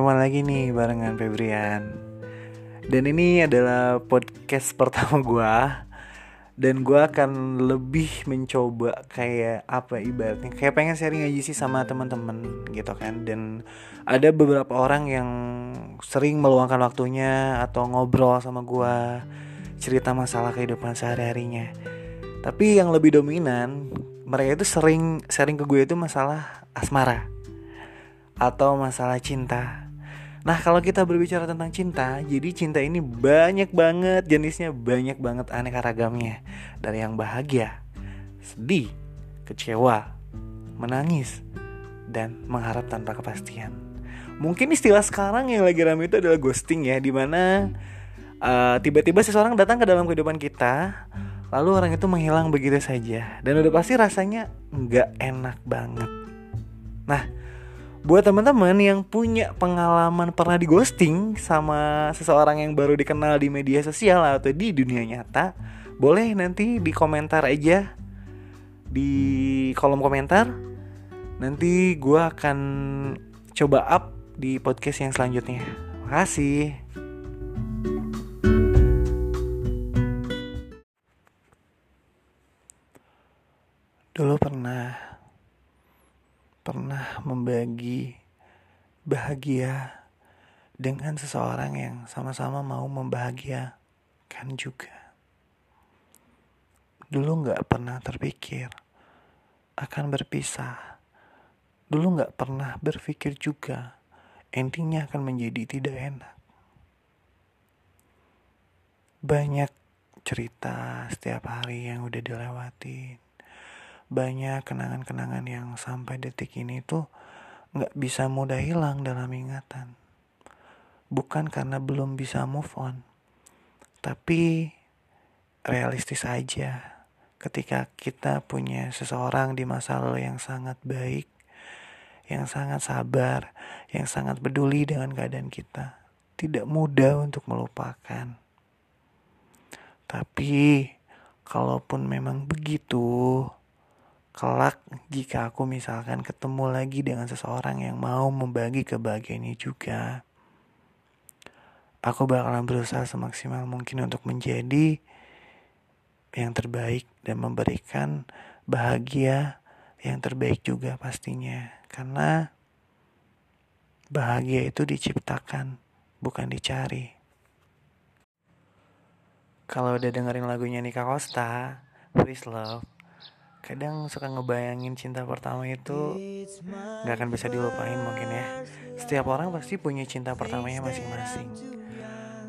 ketemu lagi nih barengan Febrian. Dan ini adalah podcast pertama gue Dan gue akan lebih mencoba kayak apa ibaratnya Kayak pengen sharing aja sih sama teman-teman gitu kan. Dan ada beberapa orang yang sering meluangkan waktunya Atau ngobrol sama gue Cerita masalah kehidupan sehari-harinya. Tapi yang lebih dominan Mereka itu sering sharing ke gue itu masalah asmara atau masalah cinta. Nah, kalau kita berbicara tentang cinta, jadi cinta ini banyak banget jenisnya, banyak banget aneka ragamnya. Dari yang bahagia, sedih, kecewa, menangis, dan mengharap tanpa kepastian. Mungkin istilah sekarang yang lagi ramai itu adalah ghosting ya, di mana uh, tiba-tiba seseorang datang ke dalam kehidupan kita, lalu orang itu menghilang begitu saja, dan udah pasti rasanya nggak enak banget. Nah, buat teman-teman yang punya pengalaman pernah di ghosting sama seseorang yang baru dikenal di media sosial atau di dunia nyata, boleh nanti di komentar aja di kolom komentar. Nanti gue akan coba up di podcast yang selanjutnya. Makasih. Dulu pernah pernah membagi bahagia dengan seseorang yang sama-sama mau membahagiakan juga. Dulu nggak pernah terpikir akan berpisah. Dulu nggak pernah berpikir juga endingnya akan menjadi tidak enak. Banyak cerita setiap hari yang udah dilewatin banyak kenangan-kenangan yang sampai detik ini tuh nggak bisa mudah hilang dalam ingatan. Bukan karena belum bisa move on, tapi realistis aja ketika kita punya seseorang di masa lalu yang sangat baik, yang sangat sabar, yang sangat peduli dengan keadaan kita. Tidak mudah untuk melupakan. Tapi, kalaupun memang begitu, kelak jika aku misalkan ketemu lagi dengan seseorang yang mau membagi kebahagiaannya juga aku bakalan berusaha semaksimal mungkin untuk menjadi yang terbaik dan memberikan bahagia yang terbaik juga pastinya. Karena bahagia itu diciptakan bukan dicari. Kalau udah dengerin lagunya Nika Costa Please Love kadang suka ngebayangin cinta pertama itu nggak akan bisa dilupain mungkin ya. Setiap orang pasti punya cinta pertamanya masing-masing.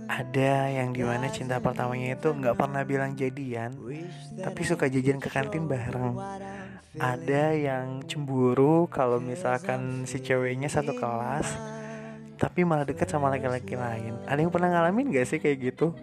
Ada yang di mana cinta pertamanya itu nggak pernah bilang jadian tapi suka jajan ke kantin bareng. Ada yang cemburu kalau misalkan si ceweknya satu kelas tapi malah deket sama laki-laki lain. Ada yang pernah ngalamin gak sih kayak gitu